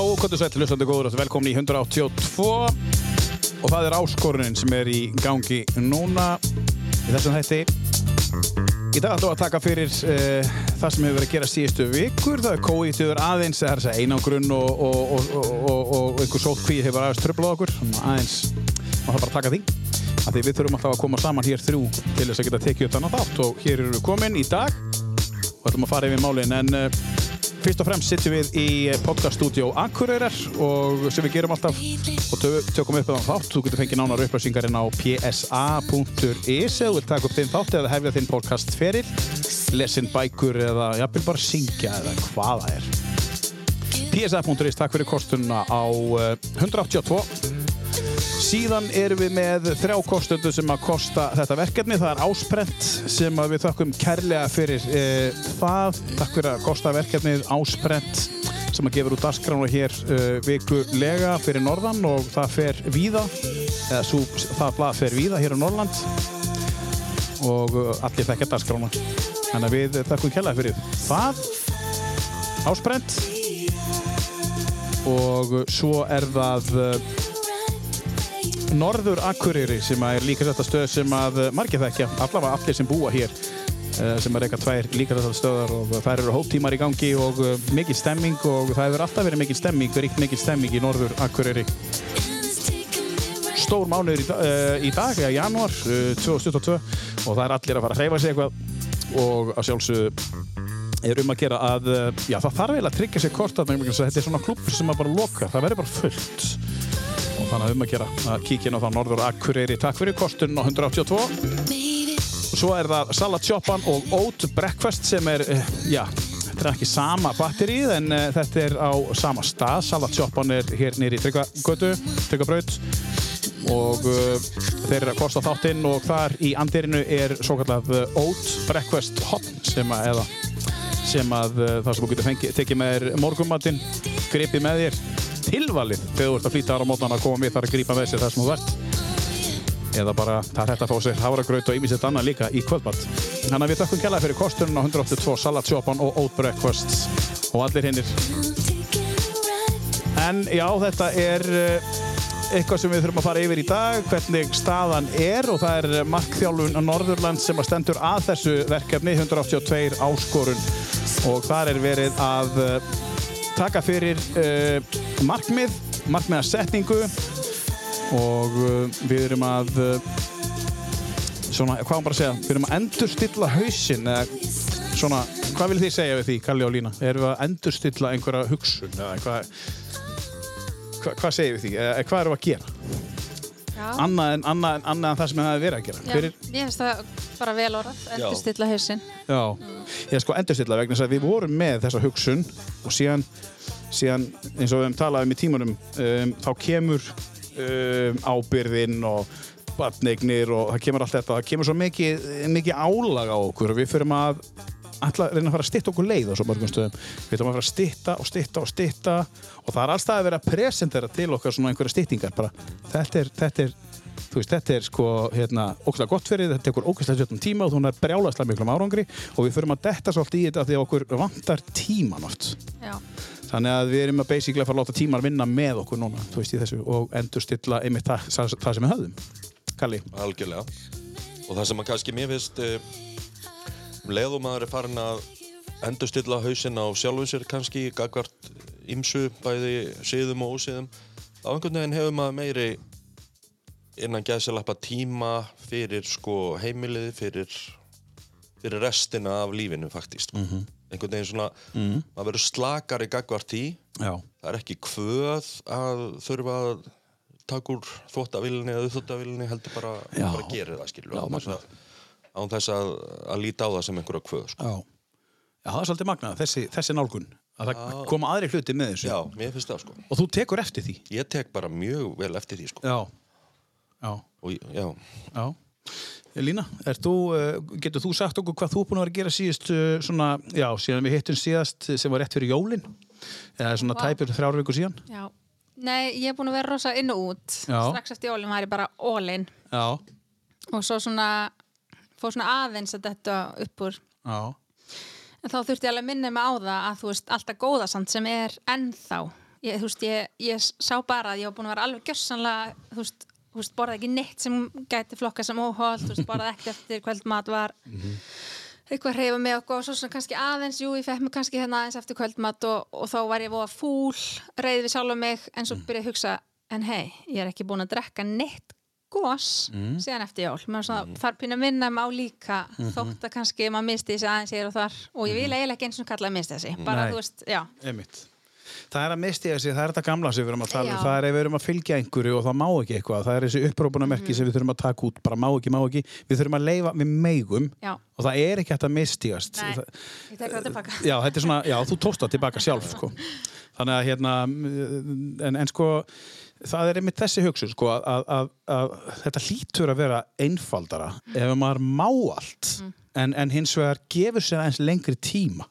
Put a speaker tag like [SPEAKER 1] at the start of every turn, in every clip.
[SPEAKER 1] Já, þú sætt, hlustandi góður, velkomin í 182 og það er áskorunin sem er í gangi núna í þessum hætti. Í dag ætlum við að taka fyrir uh, það sem hefur verið að gera síðustu vikur, það er kóiðtöður aðeins, það er þess að einangrun og, og, og, og einhver sótt kvíð hefur aðeins tröflað okkur, aðeins, maður þarf bara að taka því. Af því við þurfum alltaf að koma saman hér þrjú til þess að geta tekið upp þannig þátt. Og hér eru við komin í dag og ætlum að fara yfir málinn en uh, fyrst og fremst sittum við í podcaststudió Akureyrar og sem við gerum alltaf og tökum upp þannig þátt. Þú getur fengið nánar upplýsingarinn á psa.is eða vil taka upp þinn þátt eða hefja þinn podcast feril lesin bækur eða jafnvel bara syngja eða hvaða er. Psa.is, takk fyrir kostunna á uh, 182 Síðan erum við með þrjá kostundu sem að kosta þetta verkefni. Það er ásprent sem við þakkum kærlega fyrir e, það. Takk fyrir að kosta verkefnið ásprent sem að gefur út dasgránu hér e, vikulega fyrir norðan og það fer víða, eða svo, það blað fer víða hér á Norrland og allir þekkja dasgránu. Þannig að við þakkum kærlega fyrir það. Ásprent og svo er það Norður Akureyri sem er líka þetta stöð sem að margir þekkja, allavega allir sem búa hér sem er eitthvað tvær líka þetta stöðar og það eru hóptímar í gangi og mikil stemming og það hefur alltaf verið mikil stemming, verið mikil stemming í Norður Akureyri. Stór mánuður í, uh, í dag, eða januar uh, 2022 og það er allir að fara að hreyfa sig eitthvað og að sjálfsögðu er um að gera að, já það þarf eiginlega að tryggja sig kort að þetta er svona klubur sem að bara loka, það verður bara fullt þannig að um að gera að kíkja inn á það Norður Akureyri. Takk fyrir kostun á 182 og svo er það Salat Shoppan og Oat Breakfast sem er, já, þetta er ekki sama batterið en uh, þetta er á sama stað. Salat Shoppan er hér nýri í Tryggagötu, Tryggabraut og uh, þeir eru að kosta þáttinn og þar í andirinu er svo kallað Oat Breakfast Hot sem að, eða sem að uh, það sem þú getur fengið, tekið með þér morgumatinn, gripið með þér tilvalið þegar þú ert að flýta ára mótnan að koma með þar að grípa með sér það sem þú ert. Eða bara það er hægt að fá sér havragraut og ýmisett annað líka í kvöldmatt þannig að við þakkum kjallaði fyrir kostunum á 182 Salat Shoppan og Oat Breakfast og allir hinnir en já þetta er eitthvað sem við þurfum að fara yfir í dag hvernig staðan er og það er markþjálfun á Norðurland sem að stendur að þessu verkefni 182 áskorun. Og þar er verið að taka fyrir uh, markmið, markmiðarsetningu og uh, við erum að uh, svona, hvað var bara að segja, við erum að endurstilla hausinn eða svona, hvað vil þið segja við því, Kalli og Lína? Erum við að endurstilla einhverja hugsun eða hvað hva, hvað segir við því, eða hvað erum við að gera? Annað en, annað, en, annað en það sem við hefum verið að gera.
[SPEAKER 2] Já, Fyrir... Ég finnst það bara vel orðað, endurstilla hausinn.
[SPEAKER 1] Já, mm. ég sko endurstilla vegna þess að við vorum með þessa hugsun og síðan, síðan eins og við hefum talað um í tímunum um, þá kemur um, ábyrðinn og batneignir og það kemur allt þetta. Það kemur svo mikið, mikið álag á okkur. Og við fyrir að að reyna að fara að stitta okkur leið á svo mörgum stöðum. Við ætlum að fara að stitta og stitta og stitta og það er alltaf að vera að presentera til okkar svona einhverja stittingar bara þetta er, þetta er þú veist, þetta er sko hérna ógæslega gott fyrir þetta tekur ógæslega sjöttum tíma og þú er brjálaðslega miklum árangri og við förum að detta svolítið í þetta því að okkur vantar tíman oft.
[SPEAKER 2] Já.
[SPEAKER 1] þannig að við erum að basically að fara að láta tíman vinna með okkur núna, þú veist, í þessu og endur stilla einmitt það, það, það sem við höfðum. Kalli.
[SPEAKER 3] Algjörlega. Og það sem að kannski mér finnst um leiðum að það er farin að endur stilla hausinn á sjálfu sér kannski gagvart ímsu bæði síðum og ósíðum á einhvern veginn hefur maður meiri innan gæðsalappa tíma fyrir sko heimilið fyrir, fyrir restina af lífinu faktist
[SPEAKER 1] mm -hmm.
[SPEAKER 3] einhvern veginn svona mm -hmm. maður verður slakar í gagvart í
[SPEAKER 1] Já.
[SPEAKER 3] það er ekki kvöð að þurfa að taka úr þóttavillinni eða þóttavillinni heldur bara, bara gerir það skilur
[SPEAKER 1] Já,
[SPEAKER 3] þess, að, án þess að, að líta á það sem einhverja kvöð sko.
[SPEAKER 1] Já. Já, það er svolítið magnað, þessi, þessi nálgun að það koma aðri hluti með þessu
[SPEAKER 3] Já, mér finnst það sko
[SPEAKER 1] Og þú tekur eftir því?
[SPEAKER 3] Ég tek bara mjög vel eftir því sko
[SPEAKER 1] Já Já.
[SPEAKER 3] Og, já.
[SPEAKER 1] já. Lína, þú, getur þú sagt okkur hvað þú búin að vera að gera síðust svona, já, síðan við hittum síðast sem var rétt fyrir jólinn eða svona wow. tæpur þrjár vikur síðan
[SPEAKER 2] Já, nei, ég er búin að vera rosa inn og út
[SPEAKER 1] já.
[SPEAKER 2] strax eftir jólinn var ég bara all-in
[SPEAKER 1] Já
[SPEAKER 2] og svo svona fór svona aðeins að þetta upp úr.
[SPEAKER 1] Já.
[SPEAKER 2] En þá þurfti ég alveg að minna mig á það að þú veist alltaf góðasamt sem er ennþá. Ég, þú veist, ég, ég sá bara að ég var búin að vera alveg gjössanlega, þú veist, þú veist, borða ekki neitt sem gæti flokka sem óholt, þú veist, borða ekki eftir kvöldmat var. Eitthvað að reyfa mig og góð, svo svona kannski aðeins, jú, ég fekk mig kannski hérna aðeins eftir kvöldmat og, og þá var ég voða fúl, reyði við sjálf mig, en svo byrjaði ég að hugsa, en hei, ég er ekki búin að drekka neitt gos síðan eftir jól. Mér var svona, þar pínu að minna mig á líka þótt að kannski maður misti þessi aðeins hér og þar. Og ég vil eiginlega ekki eins og kalla að misti þessi bara
[SPEAKER 1] Nei.
[SPEAKER 2] þú veist, já,
[SPEAKER 1] Einmitt. Það er að misti þessi, það er þetta gamla sem við erum að tala um, það er ef við erum að fylgja einhverju og það má ekki eitthvað, það er þessi upprópunamerki sem við þurfum að taka út, bara má ekki, má ekki, við þurfum að leifa, við meigum
[SPEAKER 2] já,
[SPEAKER 1] og það er ekki að mistígast.
[SPEAKER 2] nei,
[SPEAKER 1] Það-
[SPEAKER 2] ég tek það tilbaka.
[SPEAKER 1] Já, þetta er svona, já, þú tókst það tilbaka sjálf, sko. Þannig að hérna, en, en sko, það er einmitt þessi hugsun, sko, að, að, að, að þetta hlýtur að vera einfaldara ef maður má allt, en, en hins vegar gefur sér aðeins lengri tíma,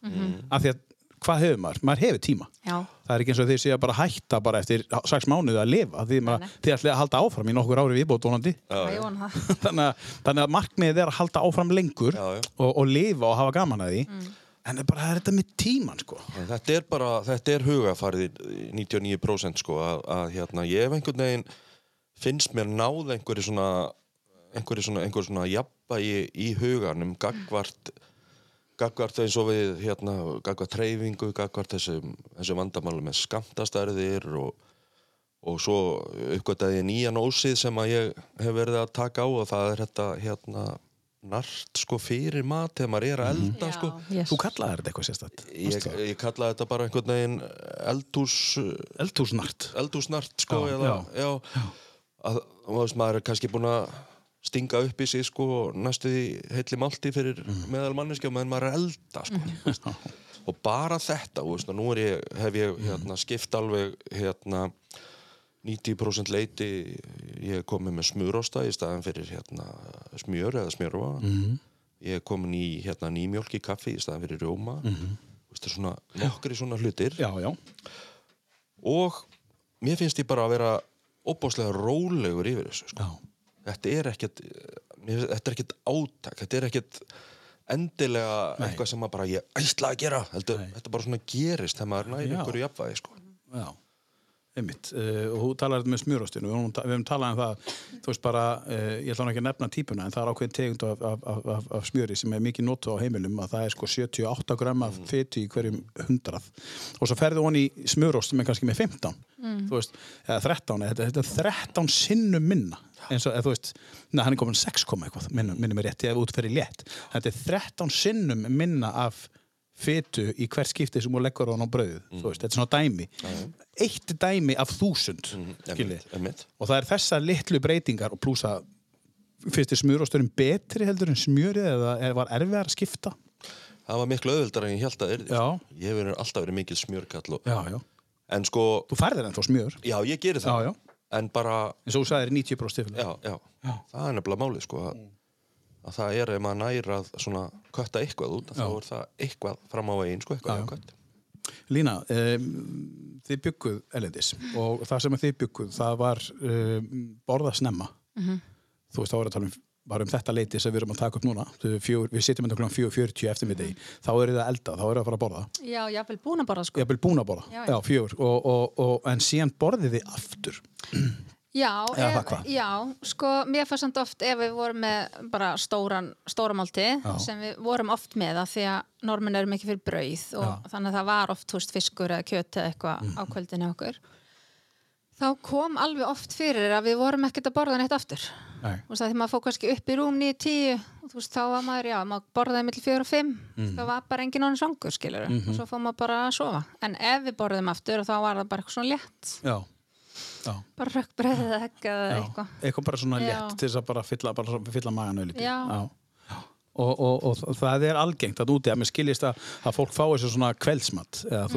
[SPEAKER 1] af því að hvað hefur maður? Maður hefur tíma.
[SPEAKER 2] já,
[SPEAKER 1] Það er ekki eins og séu að bara hætta bara eftir sex mánuði að lifa, því maður, þið ætlið að halda áfram í nokkur ári viðbót vonandi. þannig, að, þannig að markmiðið er að halda áfram lengur
[SPEAKER 3] Já, já.
[SPEAKER 1] Og, og lifa og hafa gaman að því en það er bara það er þetta með tíman sko.
[SPEAKER 3] En Þetta er bara, þetta er hugafarið í 99% sko að, að hérna ég hef einhvern veginn finnst mér náð einhverju svona einhverju svona, einhverju svona jafnvægi í huganum gagvart gagvart eins og við hérna gagvart treyfingu, gagvart þessum þessum vandamálu með skamtastærðir og, og svo uppgötaði ég nýjan ósið sem að ég hef verið að taka á og það er þetta hérna nart sko fyrir mat þegar maður er að elda sko.
[SPEAKER 2] Yes.
[SPEAKER 1] Þú kallaði þetta eitthvað sérstætt
[SPEAKER 3] Ég, ég kallaði þetta bara einhvern veginn eldhús,
[SPEAKER 1] Eldhúsnart.
[SPEAKER 3] eldhúsnart sko,
[SPEAKER 1] Já,
[SPEAKER 3] eða, já, að þú veist, maður er kannski búinn að stinga upp í sig sko, og næstu því heilli málti fyrir meðal manneskja meðan maður er elda sko. og bara þetta þú veist, og nú ég, hef ég hérna, skipt alveg hérna, 90% leiti ég er komið með smjurosta í staðan fyrir hérna, smjör eða smjörva. Ég er komin í hérna, nýmjólk í kaffi í staðan fyrir rjóma. Mm -hmm. svona, nokkri svona hlutir.
[SPEAKER 1] Já, já,
[SPEAKER 3] og mér finnst ég bara að vera óbáslega rólegur yfir þessu sko.
[SPEAKER 1] já.
[SPEAKER 3] Þetta er ekkert finnst- þetta er ekkert átak þetta er ekkert endilega
[SPEAKER 1] Nei.
[SPEAKER 3] eitthvað sem maður bara ég ætla að gera Heldur, þetta bara svona gerist þegar maður næri
[SPEAKER 1] Já.
[SPEAKER 3] einhverju jafnvægi sko.
[SPEAKER 1] já. Einmitt, uh, og þú talar þetta með við höfum, við höfum talað um það þú veist bara, uh, ég ætla ekki að nefna típuna en það er ákveðin tegund af, af, af, af, smjöri sem er mikið notu á heimilum að það er sko 78 gram af fytu í hverjum hundrað og svo ferðu honi í smjörost sem er kannski með 15 þú veist, eða 13 eða, þetta er 13 sinnum minna eins og, þú veist, neða hann er komin 6 koma eitthvað minnum, er rétt, ég hef útferði létt þetta er 13 sinnum minna af fytu í hvert skipti sem hún leggur á hann á brauðið, þú veist, þetta er svona dæmi eitt dæmi af þúsund
[SPEAKER 3] einmitt.
[SPEAKER 1] og það er þessar litlu breytingar og plúsa fyrst er smjörosturinn betri heldur en smjörið eða, eða var erfiðar að skipta
[SPEAKER 3] það var miklu auðvöldar en ég held að
[SPEAKER 1] Já.
[SPEAKER 3] sko. ég hef alltaf verið mikil smjörkall og, en sko,
[SPEAKER 1] þú færðir ennþá smjör
[SPEAKER 3] já ég geri það
[SPEAKER 1] já, já.
[SPEAKER 3] En bara,
[SPEAKER 1] eins og þú sagðir 90% stiflega
[SPEAKER 3] já, já, það er nefnilega málið sko, að, að það er ef maður næri að svona kötta eitthvað út þá
[SPEAKER 1] Já.
[SPEAKER 3] er það eitthvað fram á veginn sko, eitthvað
[SPEAKER 1] Já, já. Lína, um, þið bygguð elendis og það sem þið bygguð það var um, borða snemma. Þú veist þá er að tala um bara um þetta leiti sem við erum að taka upp núna. Fjögur, við sitjum þetta klukkan 4.40 eftir mitt þá eru það að elda, þá eru það að fara að borða.
[SPEAKER 2] Já, ég hafði búin að borða sko.
[SPEAKER 1] Ég hef vel búin að borða,
[SPEAKER 2] Já,
[SPEAKER 1] já, fjögur. Og, og, og, en síðan borðið þið aftur?
[SPEAKER 2] Já,
[SPEAKER 1] Eða
[SPEAKER 2] ef,
[SPEAKER 1] það
[SPEAKER 2] já, sko, mér fannst samt oft ef við vorum með bara stóran, stóramálti sem við vorum oft með að því að normin eru mikið fyrir brauð og.
[SPEAKER 1] Mm.
[SPEAKER 2] þannig að það var oft, veist, fiskur eða kjöt eða eitthvað á kvöldinu okkur þá kom alveg oft fyrir að við vorum ekkert að borða neitt aftur
[SPEAKER 1] Nei.
[SPEAKER 2] þú veist, að því maður fór kannski upp í rúm 9-10 og þú veist, þá var maður, já, maður borðaði millir 4 og 5
[SPEAKER 1] Mm.
[SPEAKER 2] það var bara engin onnum svangur, skilur
[SPEAKER 1] Mhm.
[SPEAKER 2] og svo fór maður bara að sofa en ef við borðum aftur þá var það bara eitthvað svona létt
[SPEAKER 1] já, já,
[SPEAKER 2] bara rökkbreið eða
[SPEAKER 1] já.
[SPEAKER 2] eitthvað
[SPEAKER 1] eitthvað bara svona
[SPEAKER 2] Já.
[SPEAKER 1] létt til þess að bara fylla, fylla magan auðvitað
[SPEAKER 2] Já.
[SPEAKER 1] Og, og, og það er algengt að úti að mér skiljist að, að fólk fái þessu svona kveldsmatt eða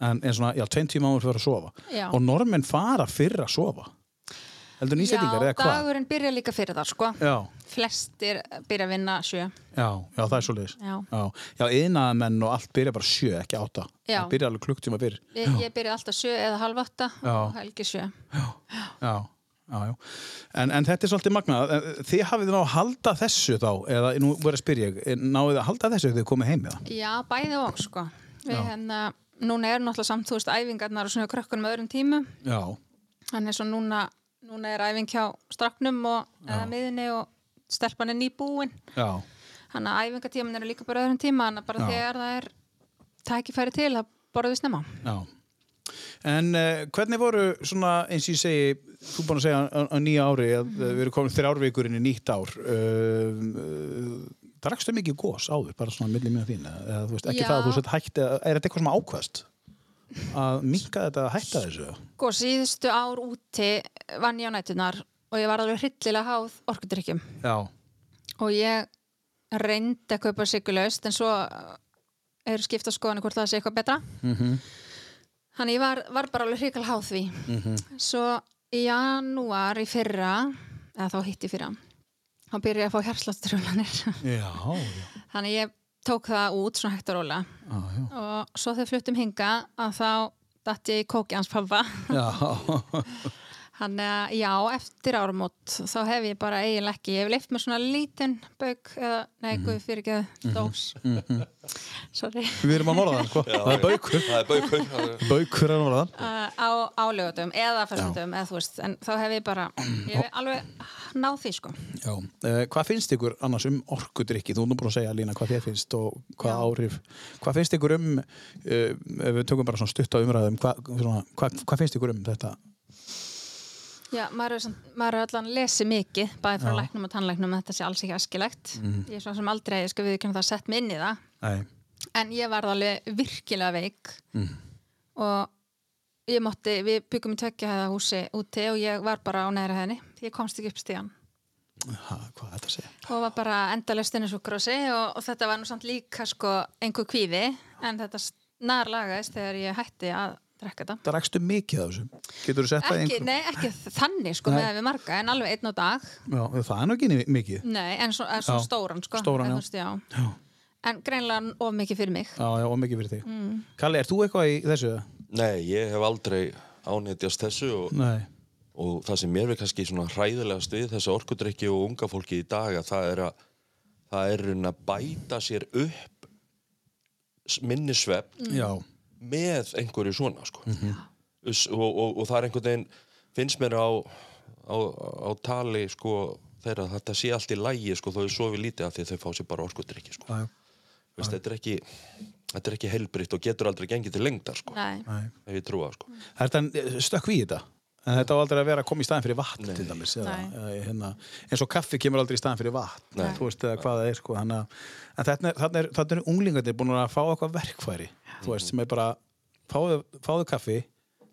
[SPEAKER 1] eh, en, en, svona, já, tveim tíma áður fyrir að sofa
[SPEAKER 2] Já.
[SPEAKER 1] og normenn fara fyrir að sofa heldur nýsettingar
[SPEAKER 2] Já,
[SPEAKER 1] eða hvað?
[SPEAKER 2] dagurinn byrja líka fyrir það, sko.
[SPEAKER 1] Já,
[SPEAKER 2] Flestir byrja að vinna sjö.
[SPEAKER 1] já, já, það er svo leiðis
[SPEAKER 2] Já.
[SPEAKER 1] já, já yðnaðamenn og allt byrja bara sjö, ekki átta
[SPEAKER 2] Já.
[SPEAKER 1] það byrja alveg klukktíma fyrr
[SPEAKER 2] Ég, ég byrja alltaf sjö eða halv átta
[SPEAKER 1] Já.
[SPEAKER 2] og helgi sjö.
[SPEAKER 1] já, já, já. En, en þetta er svolítið magnað En þið hafið náðu að halda þessu þá eða nú verður að spyrja ég, náðu þið að halda þessu þegar þið komið heim það?
[SPEAKER 2] Já, bæði og, sko. Við
[SPEAKER 1] Já.
[SPEAKER 2] Núna er náttúrulega samt, þú veist, æfingarnar og svona krökkunum öðrum tímum
[SPEAKER 1] Já,
[SPEAKER 2] Þannig svo núna, núna er æfing hjá stráknum og eða miðinni og stelpan er nýbúin.
[SPEAKER 1] já,
[SPEAKER 2] Þannig að æfingatíman eru líka bara öðrum tíma, þannig að bara
[SPEAKER 1] Já.
[SPEAKER 2] þegar það er tækifæri til að borða við snemma.
[SPEAKER 1] já. En uh, hvernig voru svona, eins og ég segi, þú búin að segja á, á nýja ári að mm. við erum komin þrjárvíkur inn í nýtt ár. Uh, uh, það rakstu mikið gós áður, bara svona milli mínu þín, eða þú veist, ekki
[SPEAKER 2] Já.
[SPEAKER 1] það að þú sett hætti, er þetta eitthvað sem ákvæðst? Að minka þetta að hætta þessu?
[SPEAKER 2] Sko, síðustu ár úti vann ég á nætunar og ég var alveg hryllilega háð orkudrykkjum.
[SPEAKER 1] Já,
[SPEAKER 2] Og ég reyndi að kaupa sigurlaust en svo eru skipta skoðanir hvort það sé eitthvað betra.
[SPEAKER 1] mm
[SPEAKER 2] Þannig ég var, var bara alveg hrikal háð því. Svo í janúar í fyrra, eða þá hitt í fyrra, þá byrja ég að fá
[SPEAKER 1] já,
[SPEAKER 2] Þannig ég tók það út svona hægt og róla
[SPEAKER 1] já.
[SPEAKER 2] og svo þegar fluttum hinga að þá datt ég í kóki hans pappa. Þannig að já, eftir áramót þá hef ég bara eiginlega ekki, ég hef leift mér svona lítinn bauk eða, nei, guð fyrir ekki dós. Sorry.
[SPEAKER 1] við erum að norða það, sko. Það er baukur.
[SPEAKER 3] Það er baukur. það er-
[SPEAKER 1] að norða það.
[SPEAKER 2] Uh, á álögutum eða fyrstundum eða þú veist, en þá hef ég bara ég hef alveg náð því sko
[SPEAKER 1] Já, uh, hvað finnst ykkur annars um orkudrykki? Þú nú búin að segja Lína hvað þér finnst og hvað
[SPEAKER 2] Já.
[SPEAKER 1] áhrif hvað finnst ykkur um uh, ef við tökum bara svona stutt á umræðum hvað, svona, hvað, hvað finnst ykkur um þetta?
[SPEAKER 2] Já, maður er, samt- maður er allan lesið mikið bæði frá
[SPEAKER 1] Já.
[SPEAKER 2] læknum og tannlæknum þetta sé alls ekki askilegt ég er svona sem aldrei, ég skal við það að setja mig inn í það.
[SPEAKER 1] Nei,
[SPEAKER 2] en ég varð alveg virkilega veik.
[SPEAKER 1] Mm.
[SPEAKER 2] og ég mátti, við byggum í tveggja hæða húsi úti og ég var bara á neðra hæðinni. Ég komst ekki upp stíðan
[SPEAKER 1] ha, hvað er þetta að segja?
[SPEAKER 2] og var bara endalaust inn í súkrósi og, og þetta var nú samt líka sko einhver kvíði. En þetta nærlagaðist þegar ég hætti að drekka þetta
[SPEAKER 1] Það rækstu mikið af þessu Getur þú sett það í
[SPEAKER 2] ekki,
[SPEAKER 1] einhver?
[SPEAKER 2] nei, ekki þannig sko
[SPEAKER 1] Nei.
[SPEAKER 2] með við marga en alveg einn á dag
[SPEAKER 1] Já, það er ni- mikið
[SPEAKER 2] nei, en svo, en svo
[SPEAKER 1] Já.
[SPEAKER 2] stóran sko
[SPEAKER 1] Stóran,
[SPEAKER 2] en,
[SPEAKER 1] já.
[SPEAKER 2] já.
[SPEAKER 1] Já,
[SPEAKER 2] en greinlega of mikið fyrir mig
[SPEAKER 1] já, já og mikið fyrir þig
[SPEAKER 2] Mm.
[SPEAKER 1] Kalli, er þú eitthvað í þessu?
[SPEAKER 3] Nei, ég hef aldrei ánættjast þessu og,
[SPEAKER 1] Nei,
[SPEAKER 3] og það sem mér við kannski svona hræðilegast við þessi orkudrykki og unga fólki í dag að það er að það er að bæta sér upp s- minni svepp
[SPEAKER 1] já,
[SPEAKER 3] með einhverju svona sko.
[SPEAKER 1] Mhm.
[SPEAKER 3] Us- og, og, og það er einhvern veginn finnst mér á, á, á tali sko, þeirra að þetta sé allt í lægi sko, þó þau sofi lítið af því að þau fá sér bara orkudrykki sko. Veist, þetta er ekki þetta er ekki heilbritt og getur aldrei gengið til lengdar sko,
[SPEAKER 2] nei,
[SPEAKER 1] nei
[SPEAKER 3] ef ég trúa sko.
[SPEAKER 1] Þetta stökk við þetta En þetta á aldrei að vera að koma í staðin fyrir vatn
[SPEAKER 3] Nei.
[SPEAKER 1] til dæmis eða, hérna, eins og kaffi kemur aldrei í staðin fyrir vatn
[SPEAKER 3] Nei.
[SPEAKER 1] þú veist eða hvað það er sko, hana, en þarna er, er, er unglingarnir búin að fá eitthvað verkfæri þú veist sem er bara fáðu, fáðu kaffi,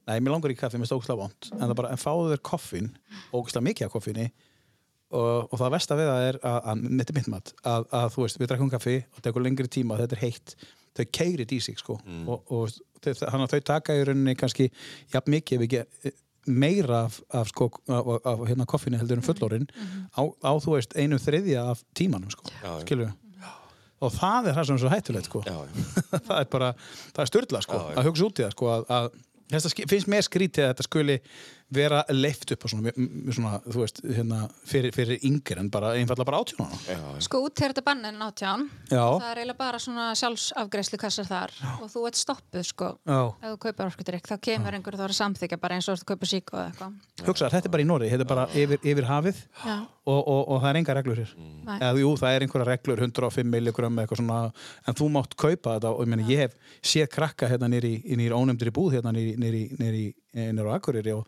[SPEAKER 1] nei mér langar í kaffi mér stókslega vond, en bara en fáðu þér koffin, ógislega mikið af koffinni og, og það versta við það er að, að þetta er mitt mat, að, að þú veist við drekkum kaffi og tekur lengri tíma þetta er heitt, þau keirir í sig sko og, og þau, þannig að þau taka í rauninni kannski jafn mikið ef ekki meira af, af, sko, af, af hérna koffinu heldur en fullorinn á, á þú veist einu þriðja af tímanum sko,
[SPEAKER 3] Já,
[SPEAKER 1] skilur og það er það sem er svo hættulegt sko.
[SPEAKER 3] Já,
[SPEAKER 1] það er bara, það er styrla sko að hugsa út í það sko að, að finnst mér skrítið að þetta skuli vera leift upp á svona, svona þú veist, hérna, fyrir, fyrir yngir en bara einfallega bara átjónana
[SPEAKER 3] Já, já.
[SPEAKER 2] sko út er þetta bannin átján
[SPEAKER 1] Já.
[SPEAKER 2] það er eiginlega bara svona sjálfsafgreislu kassar þar og þú ert stoppuð sko
[SPEAKER 1] Já.
[SPEAKER 2] ef þú kaupar orkudrykk, þá kemur einhver þá er að samþykja bara eins og þú kaupar sík og eitthvað
[SPEAKER 1] hugsa, þetta er bara í Nóri, þetta er bara yfir, yfir hafið
[SPEAKER 2] Já.
[SPEAKER 1] og, og, og það er enga reglur hér
[SPEAKER 2] Nei.
[SPEAKER 1] eða jú, það er einhverja reglur 105 milligram eitthvað svona, en þú mátt kaupa þetta og ég, meni, ég hef séð krakka hérna nýri, nýri ónefndri búð hérna nýri, nýri á Akureyri og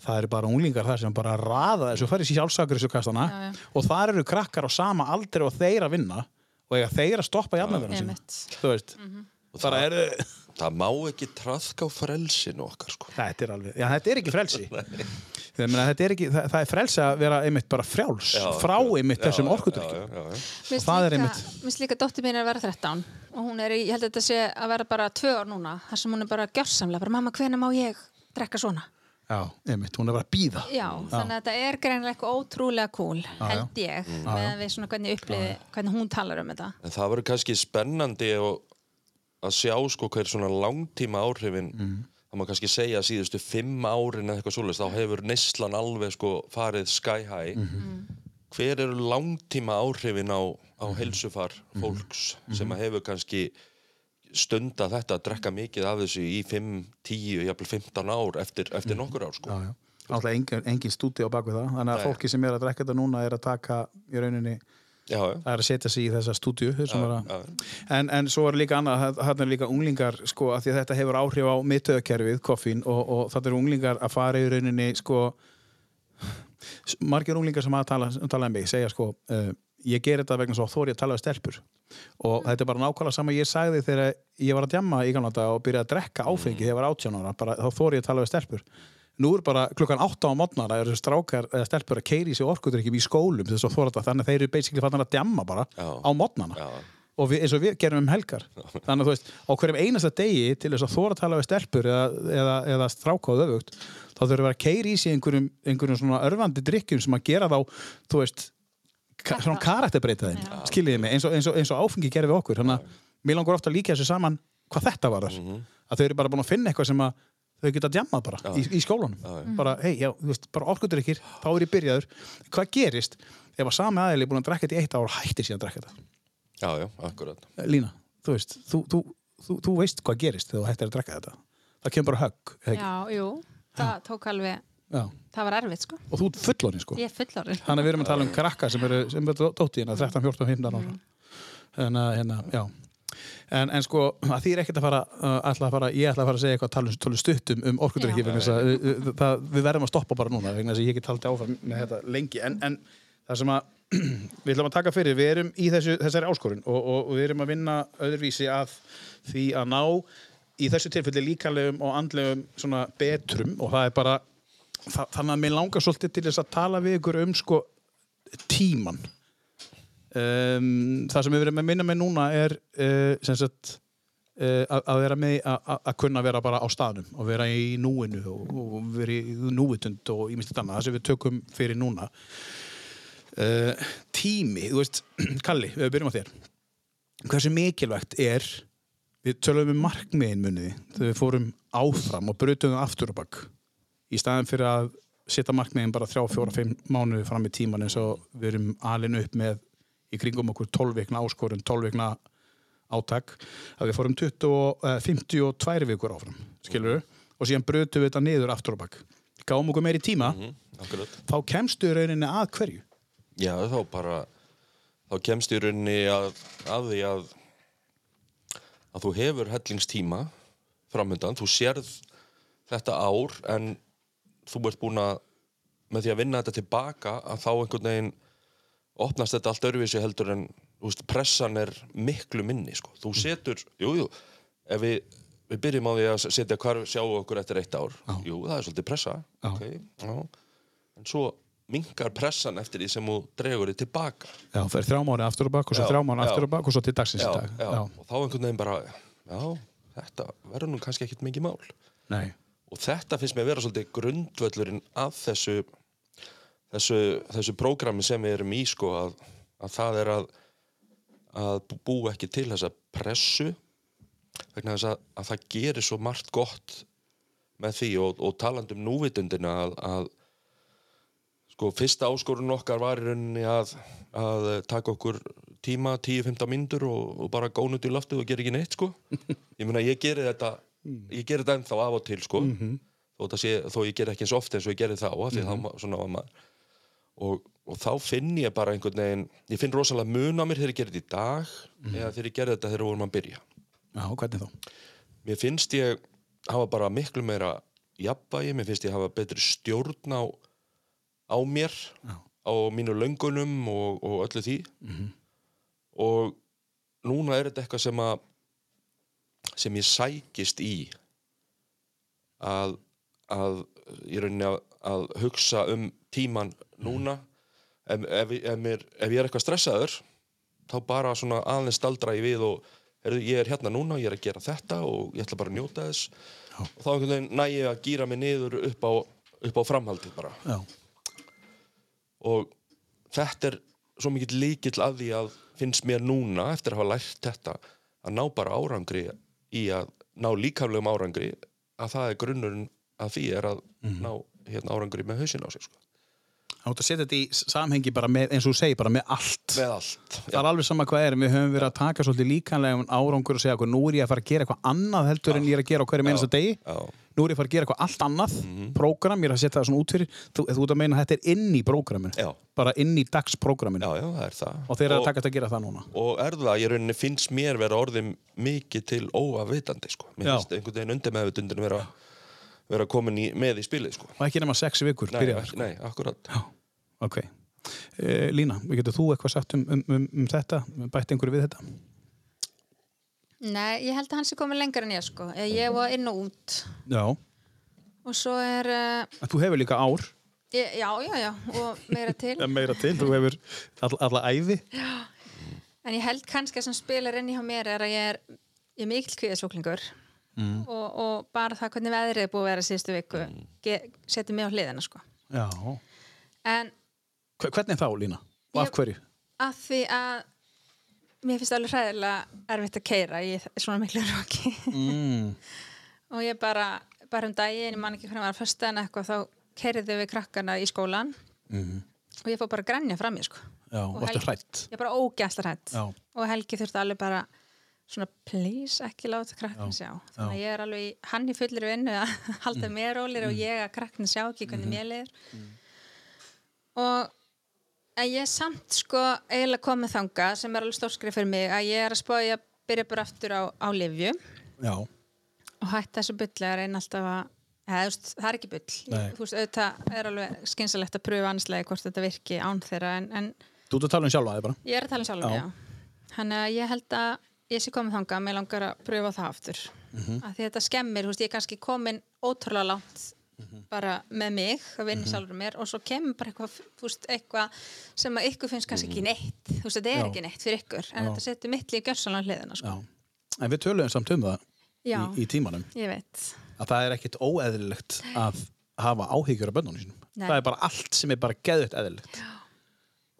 [SPEAKER 1] það eru bara unglingar þar sem bara raða þessu, farið sjálfsakur þessu kastana
[SPEAKER 2] Já, já.
[SPEAKER 1] og þar eru krakkar á sama aldri og þeir að vinna og eiga þeir að stoppa jafnöðuna sína þú veist og það eru,
[SPEAKER 3] það má ekki traðka á frelsinu okkar sko.
[SPEAKER 1] þetta er alveg já, þetta er ekki frelsi. Þegar, meina, þetta er ekki, það, það er frelsi að vera einmitt bara frjáls,
[SPEAKER 3] Já,
[SPEAKER 1] frá einmitt
[SPEAKER 3] já,
[SPEAKER 1] þessum
[SPEAKER 3] já.
[SPEAKER 2] Mér
[SPEAKER 1] það er einmitt-
[SPEAKER 2] mér finnst líka dóttir mín er að vera 13 og hún er, í, ég held að þetta sé að vera bara tvö ár núna, þar sem hún er bara gjörsamlega, bara mamma, hvenær má ég drekka svona?
[SPEAKER 1] Já, einmitt, hún er bara að býða
[SPEAKER 2] Já, þannig að þetta er greinilega eitthvað ótrúlega cool, held ég,
[SPEAKER 1] Mm.
[SPEAKER 2] með við svona hvernig upplifi, hvernig hún talar um þetta.
[SPEAKER 3] En það verður kannski spennandi að sjá sko hver svona langtíma áhrifin
[SPEAKER 1] Mhm.
[SPEAKER 3] það má kannski segja að síðustu fimm árin eða eitthvað svoleiðis, þá hefur neyslan alveg sko farið sky high
[SPEAKER 1] Mhm.
[SPEAKER 3] hver eru langtíma áhrifin á, á
[SPEAKER 1] Mhm.
[SPEAKER 3] heilsufar fólks sem að hefur kannski stunda þetta að drekka mikið af þessu í 5, 10, jafnvel 15 ár eftir, eftir nokkur ár sko.
[SPEAKER 1] já, já. Náttúrulega engin, engin stúdi á baku það þannig að
[SPEAKER 3] Nei.
[SPEAKER 1] fólki sem er að drekka þetta núna er að taka í rauninni,
[SPEAKER 3] já, já,
[SPEAKER 1] það er að setja sig í þessa er
[SPEAKER 3] já,
[SPEAKER 1] En, en svo er líka annað, þarna er líka unglingar sko, að að þetta hefur áhrif á mittöðakerfið, koffín og, og þetta eru unglingar að fara í rauninni sko, margir unglingar sem að tala, tala um mig segja sko, uh, ég ger þetta vegna svo þóri að tala við stelpur. Og þetta er bara nákvæmlega sama ég sagði þegar ég var að djamma í gamla dag og byrjaði að drekka áfengi þegar ég var 18 ára, bara, þá þóri ég að tala við stelpur. Nú er bara klukkan 8 á strákar eða stelpur að keiri sér orkudrykkjum í skólum þess að þóra þetta, þannig að þeir eru basically fannar að djamma bara
[SPEAKER 3] Já.
[SPEAKER 1] á mótnana
[SPEAKER 3] já,
[SPEAKER 1] og við, eins og við gerum um helgar. Þannig að þú veist, á hverjum einasta degi til þess að þóra að tala við stelpur eða, eða, eða stráka á öfugt þá þurfum við að að keiri í sig einhverjum, einhverjum svona örfandi drikkjum sem að gera þá þú veist, svona karakterbreyta þeim
[SPEAKER 2] Já.
[SPEAKER 1] skiljiði mig, eins og, eins, og, eins og áfengi gerir við okkur þannig að mér langar ofta að líka þessu saman hvað þetta var þar að þau eru bara búin að finna eitthvað sem að þau geta djammað bara í, í skólanum.
[SPEAKER 3] Já, já.
[SPEAKER 1] bara, hei, já, þú veist, bara orkudrykkir þá er ég byrjaður, hvað gerist ef að sami aðeili er búin að drekka þetta í eitt ár hættir síðan að drekka þetta?
[SPEAKER 3] Já, já, akkurat.
[SPEAKER 1] Lína, þú veist, þú, þú, þú, þú veist hvað gerist þegar þú hættir að drekka þetta. Það kemur bara högg?
[SPEAKER 2] Já, jú, það tók alveg,
[SPEAKER 1] Já.
[SPEAKER 2] það var erfitt sko.
[SPEAKER 1] og þú ert fullorinn sko.
[SPEAKER 2] Ég er fullorinn.
[SPEAKER 1] þannig að við erum að tala um krakka sem eru, sem eru dótti hérna 13, 14, 15 ára. Hérna, hérna, já. En, en sko, því er ekkert að fara, ætla að fara ég ætla að fara að segja eitthvað tala, tala stuttum um uh, það, við verðum að stoppa bara núna vegna þess að ég get haldið áfram með þetta lengi. En, en það sem að við ætlum að taka fyrir, við erum í þessu, þessari áskorun og, og, og við erum að vinna öðruvísi að því að ná í þessu tilfelli líkalegum og andlegum svona betrum. Og það er bara það, þannig að mér langar svolítið til þess að tala við ykkur um sko tíman um, það sem við verðum að minna með núna er uh, sem sagt uh, að vera með að- kunna vera bara á staðnum og vera í núinu og, og vera í núvitund og ímyndið annað, það sem við tökum fyrir núna. Uh, tími, þú veist Kalli, við byrjum á þér. Hversu mikilvægt er við tölum um markmiðin muniði þegar við fórum áfram og brutum aftur og bakk í staðin fyrir að setja markmiðin bara þrjá, fjóra, fimm mánuði fram í tíman eins og við erum alinu upp með í kringum okkur 12 vikna áskorun 12 vikna átak að við fórum 20, og, eh, 52 vikur áfram skilur og síðan brutum við þetta niður aftur og bakk gáum okkur meiri tíma.
[SPEAKER 3] Mm, akkurat.
[SPEAKER 1] Þá kemstu rauninni að hverju?
[SPEAKER 3] Já, þá bara þá kemst í rauninni að, að því að að þú hefur hellingstíma framöndan, þú sérð þetta ár en þú ert búin að með því að vinna þetta tilbaka að þá einhvern veginn opnast þetta allt öruvísi heldur en veist, pressan er miklu minni sko. þú setur, jú, jú ef við, við byrjum á því að setja hvar sjáum okkur eftir eitt ár
[SPEAKER 1] Já.
[SPEAKER 3] jú, það er svolítið pressa
[SPEAKER 1] Já.
[SPEAKER 3] okay, en svo minkar pressan eftir því sem þú dregur þið tilbaka.
[SPEAKER 1] Já, fer þrjá mánu aftur og bakk og svo
[SPEAKER 3] Já,
[SPEAKER 1] þrjá mánu aftur og bakk og svo til dagsins dag.
[SPEAKER 3] og þá einhvern veginn bara já, þetta verður nú kannski ekkit mikið mál.
[SPEAKER 1] Nei,
[SPEAKER 3] og þetta finnst mér að vera svolítið grundvöllurinn af þessu þessu, þessu prógrami sem við erum í sko að, að það er að að bú- ekki til þessa pressu vegna þess að, að það gerir svo margt gott með því og, og talandi um núvitundina að, að sko fyrsta áskorun okkar var í rauninni að, að taka okkur tíma 10-15 myndur og, og bara góna út í loftið og gera ekki neitt sko. Ég meina ég geri þetta ég geri þetta ennþá af og til sko. Þó, þetta sé, þó ég geri ekki eins oft eins og ég geri þá af því þá maður og, og þá finn ég bara einhvern veginn ég finn rosalega mun á mér þegar ég geri þetta í dag eða þegar ég geri þetta þegar vorum að byrja.
[SPEAKER 1] Já, hvernig þá?
[SPEAKER 3] mér finnst ég hafa bara miklu meira jafnvægi, mér finnst ég hafa betri stjórn á, á mér
[SPEAKER 1] Já.
[SPEAKER 3] á mínu löngunum og, og öllu því. Og núna er þetta eitthvað sem að sem ég sækist í að, að í rauninni að, að hugsa um tíman núna. Ef, ef, ef, mér, ef ég er eitthvað stressaður þá bara svona aðeins staldra ég við og heyrðu, ég er hérna núna, ég er að gera þetta og ég ætla bara að njóta þess.
[SPEAKER 1] Já.
[SPEAKER 3] og þá einhvern veginn næ ég að gýra mig niður upp á, upp á framhaldið bara.
[SPEAKER 1] Já,
[SPEAKER 3] og þetta er svo mikill líkill að því að finnst mér núna eftir að hafa lært þetta að ná bara árangri í að ná líkamlegum árangri að það er grunnurinn að því er að ná hérna, árangri með hausin á sig sko.
[SPEAKER 1] Það átt að setja þetta í samhengi bara með, eins og þú segir, bara með allt.
[SPEAKER 3] með allt
[SPEAKER 1] Það er alveg sama hvað er, en við höfum verið að taka svolítið líkanlega árangur og segja hvað nú er ég að fara að gera eitthvað annað heldur en ég er að gera á hverju meinasta degi.
[SPEAKER 3] já, Mhm.
[SPEAKER 1] Nú er ég að fara að gera eitthvað allt annað, prógram, ég er að setja það svona út fyrir. Þú, þú ert að meina að þetta er inn í prógraminu,
[SPEAKER 3] Já.
[SPEAKER 1] bara inn í dagsprógraminu.
[SPEAKER 3] já, já, það er það
[SPEAKER 1] Og þeir eru að taka þetta að gera það núna.
[SPEAKER 3] og er það, ég finnst mér vera orðið mikið til óafvitandi sko. mér finnst einhvern veginn undir meðvitundin vera, vera komin í, með í spilið sko.
[SPEAKER 1] Og ekki nema sex vikur,
[SPEAKER 3] nei,
[SPEAKER 1] byrjaðar.
[SPEAKER 3] ekki, nei, akkurat
[SPEAKER 1] Já, ok. Uh, Lína, getur þú eitthvað sagt um, um, um, um þetta? Bætt einhverju við þetta?
[SPEAKER 2] Nei, ég held að hann sé komið lengur en ég sko. Ég var inn og út
[SPEAKER 1] Já.
[SPEAKER 2] og svo er, uh,
[SPEAKER 1] þú hefur líka ár,
[SPEAKER 2] ég, já, já, já, og meira til.
[SPEAKER 1] meira til, þú hefur all, alla æði.
[SPEAKER 2] En ég held kannski að sem spilar inn í hjá mér er að ég er, ég er mikill kvíðasvoklingur mm. og, og bara það hvernig veðrið er búið að vera síðustu viku mm. setið mig á hliðina sko.
[SPEAKER 1] Já.
[SPEAKER 2] En
[SPEAKER 1] Hver- Hvernig þá, Lína? Og af
[SPEAKER 2] Ég-
[SPEAKER 1] hverju?
[SPEAKER 2] að því að mér finnst alveg hræðilega erfitt að keira í svona miklu roki
[SPEAKER 1] Mm.
[SPEAKER 2] og ég bara, bara um daginn, ég man ekki hvernig var að fyrsta en eitthvað, þá keiriðu við krakkana í skólan
[SPEAKER 1] Mhm.
[SPEAKER 2] og ég fór bara að grænja fram mér sko.
[SPEAKER 1] Já,
[SPEAKER 2] Og Helgi-
[SPEAKER 1] hrætt?
[SPEAKER 2] ég bara ógæsla hrætt
[SPEAKER 1] Já.
[SPEAKER 2] og Helgi þurfti alveg bara svona please ekki láta krakkin sjá þannig að ég er alveg hann í fullir vinnu að halda
[SPEAKER 1] Mm.
[SPEAKER 2] mér rólir og ég að krakkin sjá ekki hvernig mér leir og en ég er samt sko eiginlega komið þanga sem er alveg stórskrið fyrir mig að ég er að spája að byrja bara aftur á, á livju
[SPEAKER 1] Já.
[SPEAKER 2] og hætta þessu bulli að reyna alltaf að veist, það er ekki bull þú veist, auðvitað er alveg skynsalegt að pröfa anslega hvort þetta virki án þeirra en, en
[SPEAKER 1] Þú ert að tala um sjálfa þig bara.
[SPEAKER 2] Ég er að tala um sjálfum,
[SPEAKER 1] Já.
[SPEAKER 2] já. Þannig að ég held að ég sé komið þangað, mér langar að pröfa það aftur. Mm
[SPEAKER 1] Mhm.
[SPEAKER 2] Því þetta skemmir, veist, ég er kannski komin ótrúlega langt
[SPEAKER 1] Mhm.
[SPEAKER 2] bara með mig, að vinna mm sjálfur mér og svo kemur bara eitthvað, veist, eitthvað sem að ykkur finnst kannski ekki neitt. Þú veist, þetta er
[SPEAKER 1] Mhm. Já.
[SPEAKER 2] ekki neitt fyrir ykkur, en
[SPEAKER 1] Já.
[SPEAKER 2] þetta setur mitt líka gjörsanlega hliðina, sko.
[SPEAKER 1] Já. En við töluðum samt um það
[SPEAKER 2] Já,
[SPEAKER 1] í, í tímanum.
[SPEAKER 2] ég veit.
[SPEAKER 1] Að það er ekkit óeðlilegt að hafa áhyggjur af bönnunum sínum. Það er bara allt sem er bara geðut eðlilegt. Og,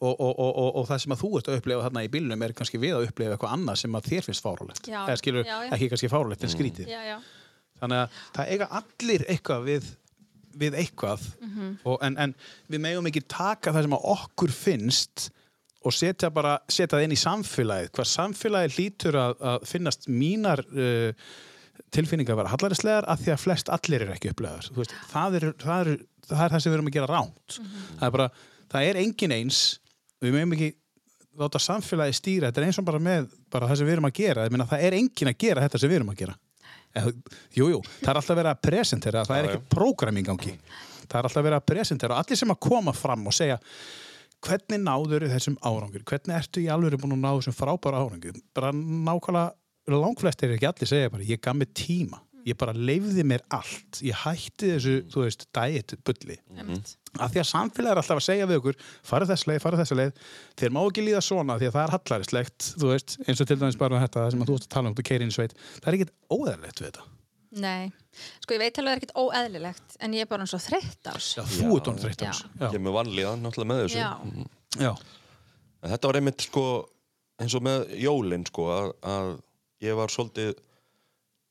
[SPEAKER 1] og, og, og, og það sem að þú ert að upplefa þarna í bílnum er kannski við að upplefa eitthvað annað sem að þér finnst fárálegt.
[SPEAKER 2] Já,
[SPEAKER 1] Eða skilur
[SPEAKER 2] já, já.
[SPEAKER 1] ekki kannski fárálegt en skrítið.
[SPEAKER 2] Já, já.
[SPEAKER 1] Þannig að það eiga allir eitthvað við, við eitthvað. Og, en, en við megum ekki taka það sem að okkur finnst og setja bara, setja það inn í samfélagið. Hvað samfélagið hlýtur að, að finnast mínar uh, tilfinningar að vera hallarislegar að því að flest allir eru ekki upplegaðar veist, það, er, það, er, það er það sem við erum að gera ránt það er bara, það er engin eins við megum ekki láta samfélagi stýra, þetta er eins og bara með bara það sem við erum að gera, meina það er engin að gera þetta sem við erum að gera. Eða, jú, jú, það er alltaf verið að presentera það er ekki prógram í gangi. Það er alltaf verið að presentera og allir sem að koma fram og segja hvernig náður þessum árangur, hvernig ertu í alveg búin að ná þessum frábæra árangur bara nákvæmlega langflestir er ekki allir segja bara, ég gaf mig tíma ég bara leifði mér allt. Ég hætti þessu, þú veist, diet bulli.
[SPEAKER 2] Einmitt.
[SPEAKER 1] af því að samfélag er alltaf að segja við okkur farið þess leið, farið þess leið. Þeir má ekki líða svona því að það er hallarislegt þú veist, eins og til dæmis bara þetta sem að þú ert að tala um, þú keirir inn í sveit. Það er ekkit óðarlegt við þetta.
[SPEAKER 2] Nei. Sko, ég veit alveg að það er ekkert óeðlilegt, en ég er bara eins og þreytt ás.
[SPEAKER 1] Já, þú ert honum þreytt á
[SPEAKER 2] Já.
[SPEAKER 1] þessu. Já,
[SPEAKER 3] kemur vanlíðan náttúrulega með þessu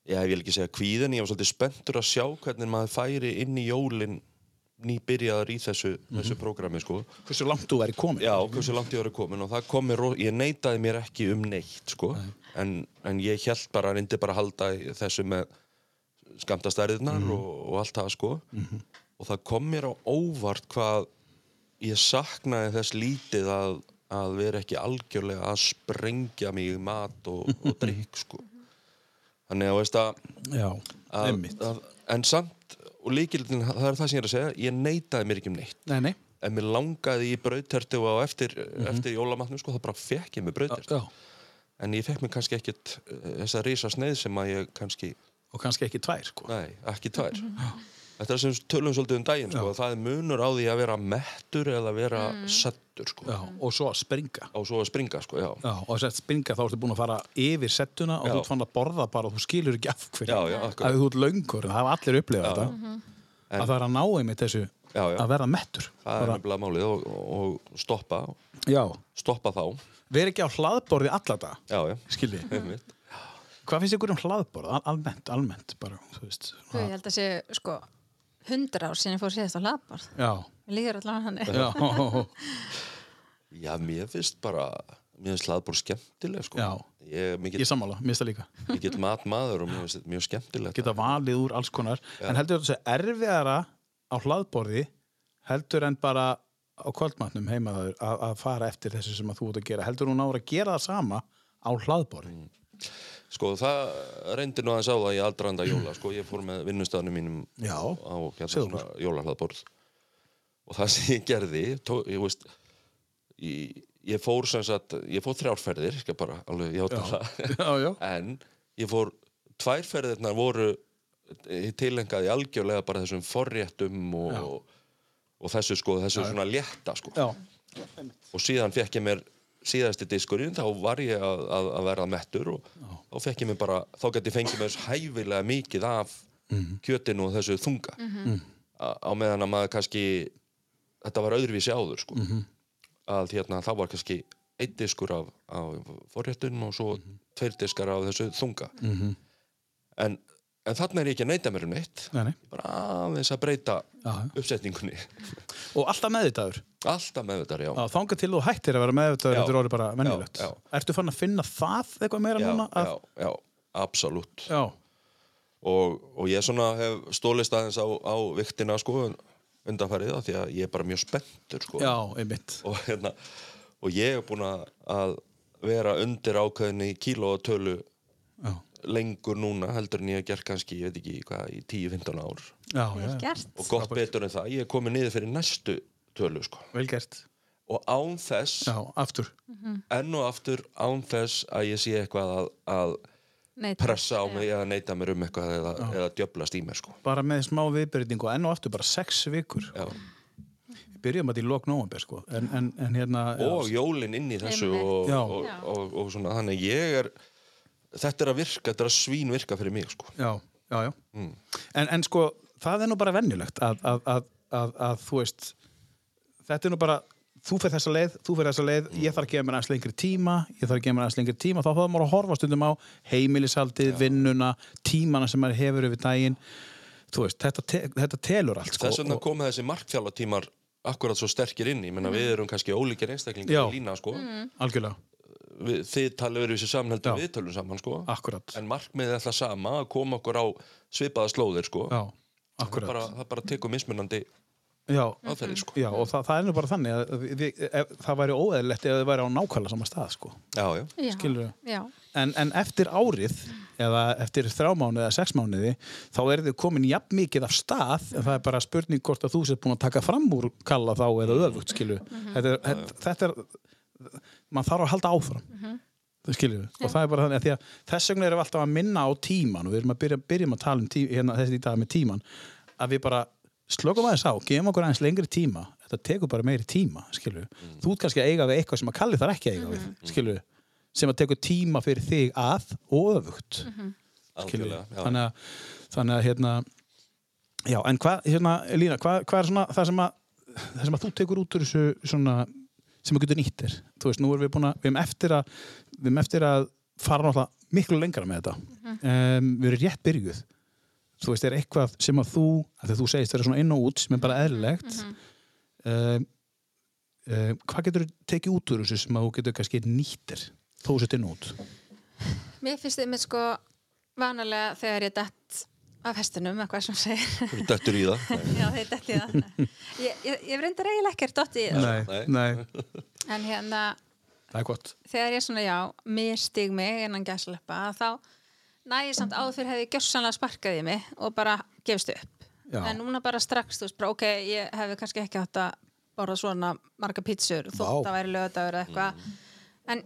[SPEAKER 3] ég vil ekki segja kvíðin, ég var svolítið spenntur að sjá hvernig maður færi inn í jólin nýbyrjaðar í þessu, þessu prógrami sko.
[SPEAKER 1] hversu langt þú væri komin
[SPEAKER 3] Já, hversu langt ég var komin og það kom mér, ro- ég neitaði mér ekki um neitt sko. en, en ég held bara, reyndi bara að halda þessu með skamtastæriðnar og, og allt það sko. og það kom mér á óvart hvað ég saknaði þess lítið að, að vera ekki algjörlega að sprengja mig í mat og, og drikk sko. Þannig að veist að,
[SPEAKER 1] já,
[SPEAKER 3] að, að en samt og líkildin, það er það sem ég er að segja ég neitaði mér ekki um neitt.
[SPEAKER 1] Nei, nei,
[SPEAKER 3] ef mér langaði í brauðtertu og eftir, eftir jólamatnum sko, þá bara fekk ég mér brauðtertu.
[SPEAKER 1] Já
[SPEAKER 3] en ég fekk mér kannski ekkit uh, þessa risa sneið sem að ég kannski
[SPEAKER 1] og kannski ekki tvær, sko.
[SPEAKER 3] Nei, ekki tvær þetta er sem tölum svolítið um daginn sko, það er munur á því að vera mettur eða vera settur sko,
[SPEAKER 1] já, og svo að springa.
[SPEAKER 3] Og svo að springa sko, já,
[SPEAKER 1] Já, og þess að springa þá ertu búin að fara yfir settuna og
[SPEAKER 3] Já.
[SPEAKER 1] þú ert fann að borða bara og þú skilur ekki af hverju.
[SPEAKER 3] Já, já, akkurat.
[SPEAKER 1] að þú ert löngur, það hafa allir upplifað þetta.
[SPEAKER 3] En-
[SPEAKER 1] að það er að ná einmitt þessu
[SPEAKER 3] Já, já.
[SPEAKER 1] að verða mettur.
[SPEAKER 3] Það er nefnilega málið og, og stoppa.
[SPEAKER 1] Já,
[SPEAKER 3] stoppa þá,
[SPEAKER 1] veri ekki á hlaðborði alla dag
[SPEAKER 3] já, já.
[SPEAKER 1] Skilji,
[SPEAKER 3] einmitt.
[SPEAKER 1] hvað finnst ykkur um hlaðborð? Al almennt, almennt bara, þú veist.
[SPEAKER 2] Þú, ég held að sé, sko, hundra ár sinni fór síðast á hlaðborð
[SPEAKER 1] Já,
[SPEAKER 2] Mér líður allavega hann
[SPEAKER 1] já,
[SPEAKER 3] Já, mér finnst bara, mér finnst hlaðbór skemmtileg sko.
[SPEAKER 1] Já.
[SPEAKER 3] Ég, mér
[SPEAKER 1] ég
[SPEAKER 3] get,
[SPEAKER 1] sammála, mér finnst það líka.
[SPEAKER 3] Ég get matmaður og mér finnst þetta mjög skemmtilegt.
[SPEAKER 1] Geta valið úr alls konar. En heldur þetta sé erfiðara á hlaðborði heldur en bara á kvöldmatnum heima það að, að fara eftir þessu sem að þú ert að gera? Heldur hún ára að gera það sama á hlaðborði
[SPEAKER 3] Sko, það reyndi nú aðeins á það í aldraðanda jóla, sko. Ég fór með vinnustafnum mínum
[SPEAKER 1] Já,
[SPEAKER 3] á hérna svona jólahlaðborð. Og það sem ég gerði, tó, ég veist, ég, ég fór sem sagt, ég fór þrjárferðir, skal bara alveg játa það.
[SPEAKER 1] já, já
[SPEAKER 3] en ég fór tværferðirnar voru tilengaði algjörlega bara þessum forréttum og, og þessu sko, þessu svona létta sko.
[SPEAKER 1] Já,
[SPEAKER 3] og síðan fekk ég mér síðasti diskurinn, þá var ég að, að, að verða mettur og þá fekk ég mér bara þá gæti ég fengið mér hæfilega mikið af kjötinu og þessu þunga. Á, á meðan að maður kannski þetta var öðruvísi áður sko. að hérna, þá var kannski einn diskur af, af forréttunum og svo tveir diskar af þessu þunga. En, en þarna er ég ekki að neyta mér um neitt.
[SPEAKER 1] Nei, nei.
[SPEAKER 3] bara aðeins að breyta
[SPEAKER 1] Já.
[SPEAKER 3] uppsetningunni.
[SPEAKER 1] Og alltaf meðvitaður?
[SPEAKER 3] Alltaf með þetta, já
[SPEAKER 1] þangað til þú hættir að vera meðvitaður þetta er orðið bara
[SPEAKER 3] já.
[SPEAKER 1] Ertu fann að finna það eitthvað meira
[SPEAKER 3] já,
[SPEAKER 1] núna? Að,
[SPEAKER 3] já, já, absolutt.
[SPEAKER 1] Já,
[SPEAKER 3] og, og ég svona hef stólist aðeins á, á viktina sko undanfærið það því að ég er bara mjög spenntur sko.
[SPEAKER 1] Já, einmitt.
[SPEAKER 3] Og, hérna, og ég hef búin að- að vera undir ákveðinni kílótölu
[SPEAKER 1] Já,
[SPEAKER 3] lengur núna heldur en ég hef gert kannski, ég veit ekki hvað, í 10-15 ár.
[SPEAKER 1] Já,
[SPEAKER 2] Vel gert.
[SPEAKER 3] Og gott betur en það, ég hef komið niður fyrir næstu tölu sko.
[SPEAKER 1] Vel gert.
[SPEAKER 3] Og án þess,
[SPEAKER 1] Já, aftur.
[SPEAKER 3] Enn og aftur án þess að ég sé eitthvað að, að
[SPEAKER 2] Nei,
[SPEAKER 3] pressa á mig eða neita mér um eitthvað eða, eða djöblast í mér sko.
[SPEAKER 1] Bara með smá viðbyrðing og enn og aftur bara sex vikur.
[SPEAKER 3] Já.
[SPEAKER 1] Við byrjum að í lok nóvember sko. En, en, en hérna já,
[SPEAKER 3] og jólin inn í þessu og, og, og, og, svona. Þannig ég er þetta er að virka, þetta er að svín virka fyrir mig sko.
[SPEAKER 1] já, já, já. En, en sko, það er nú bara venjulegt að, að, að, að, að þú veist þetta er nú bara þú fyrir þessa leið, þú fyrir þessa leið ég þarf að gefa mér aðeins lengri tíma ég þarf að gefa mér aðeins lengri tíma þá þarf maður að horfa stundum á heimilishaldið, vinnuna tímana sem maður hefur yfir daginn. Þú veist, þetta, te þetta telur allt sko,
[SPEAKER 3] þess vegna
[SPEAKER 1] og-
[SPEAKER 3] koma þessi markþjálatímar akkurat svo sterkir inn, ég menna við erum kannski ólíkir einstaklingar í lína sko.
[SPEAKER 1] algjörlega,
[SPEAKER 3] við, þið talið verið þessi saman heldur
[SPEAKER 1] Já.
[SPEAKER 3] við tölum saman sko.
[SPEAKER 1] akkurat
[SPEAKER 3] en markmiðið er það sama að koma okkur á svipaða slóðir sko.
[SPEAKER 1] já,
[SPEAKER 3] það,
[SPEAKER 1] akkurat
[SPEAKER 3] bara, það bara tekur mismunandi
[SPEAKER 1] já,
[SPEAKER 3] aðferðir sko.
[SPEAKER 1] já, og það, það er nú bara þannig að við, ef, það væri óeðlilegt ef þið væri á nákvæmlega sama stað sko.
[SPEAKER 3] já, já.
[SPEAKER 1] Skilurðu?
[SPEAKER 2] Já,
[SPEAKER 1] en, en eftir árið eða eftir þrjá mánuði eða sex mánuði þá er þið komin jafn mikið af stað en það er bara spurning hvort að þú sett búin að taka fram úr kalla þá eða öfugt skilu þetta, er, þetta, þetta er mann þarf að halda áfram. Mm -hmm. skilju og það er bara þannig að, því að þess vegna erum við alltaf að minna á tíman og við erum að byrja, byrjum að tala um tí, hérna, þessi í dag með tíman að við bara slökum aðeins á, gefum okkur aðeins lengri tíma. Þetta tekur bara meiri tíma skilju þú ert kannski að eiga við eitthvað sem að kalli þar ekki að eiga við skilju sem að tekur tíma fyrir þig að og öfugt. Skilju
[SPEAKER 3] Algjörlega, já.
[SPEAKER 1] þannig að, þannig að hérna já, en hvað, hérna, Lína hvað, hvað er svona það sem að það sem að þú tekur út úr þessu svona sem að getur nýtt þér, þú veist, nú erum við búin að við erum eftir að, við erum eftir að fara náttúrulega miklu lengra með þetta. Um, við erum rétt byrjuð. Þú veist, er eitthvað sem að þú að þú segist vera svona inn og út sem er bara eðlilegt um, um, hvað getur þú tekið út úr þessu sem að þú getur kannski nýttir þó sett inn og út.
[SPEAKER 2] Mér finnst þið með sko vanalega þegar ég dett af hestunum, eitthvað sem segir
[SPEAKER 3] Þú dettur í það
[SPEAKER 2] Já, þeir detti í það Ég, ég, ég reyndar eiginlega ekkert dotti í það
[SPEAKER 1] nei,
[SPEAKER 3] Nei.
[SPEAKER 2] En hérna,
[SPEAKER 1] það er gott
[SPEAKER 2] þegar ég svona, já, misstig mig innan gæsleppa, þá næ ég samt áður fyrir hefði gjörsanlega sparkað í mig og bara gefist upp.
[SPEAKER 1] Já.
[SPEAKER 2] En núna bara strax, þú veist, bara ok, ég hefði kannski ekki átt að borða svona marga pítsur, þótt að væri lögadagur eða eitthvað. En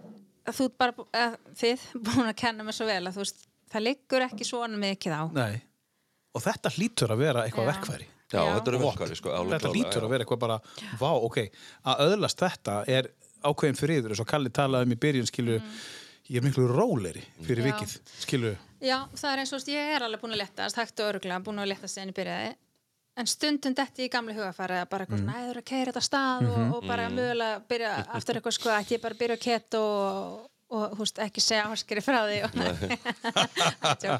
[SPEAKER 2] þú bara, eða, þið, búin að kenna mér svo vel að þú veist, það liggur ekki svona mikið á.
[SPEAKER 1] Nei. Og þetta hlýtur að vera eitthvað verkværi.
[SPEAKER 3] Já,
[SPEAKER 2] Já.
[SPEAKER 3] þetta eru verkari sko,
[SPEAKER 1] Þetta hlýtur
[SPEAKER 3] já.
[SPEAKER 1] að vera eitthvað bara, vá, ok, að öðlast þetta er ákveðin fyrir yður, eins og Kalli talaði um í byrjun, skilu, ég er miklu róleri fyrir
[SPEAKER 2] Já.
[SPEAKER 1] vikið, skilu.
[SPEAKER 2] Já, það er eins og, ég er alveg búin að letast, hægt og öruglega, búin að letast en ég byrjaði. En stundum detti í gamli hugafæri að bara eitthvað
[SPEAKER 1] Mhm.
[SPEAKER 2] svona, æður að keira þetta stað og, og bara mögulega byrja aftur eitthvað sko, ætti ég bara að byrja að keto og, og veist, ekki segja áskeri frá því.
[SPEAKER 3] Já,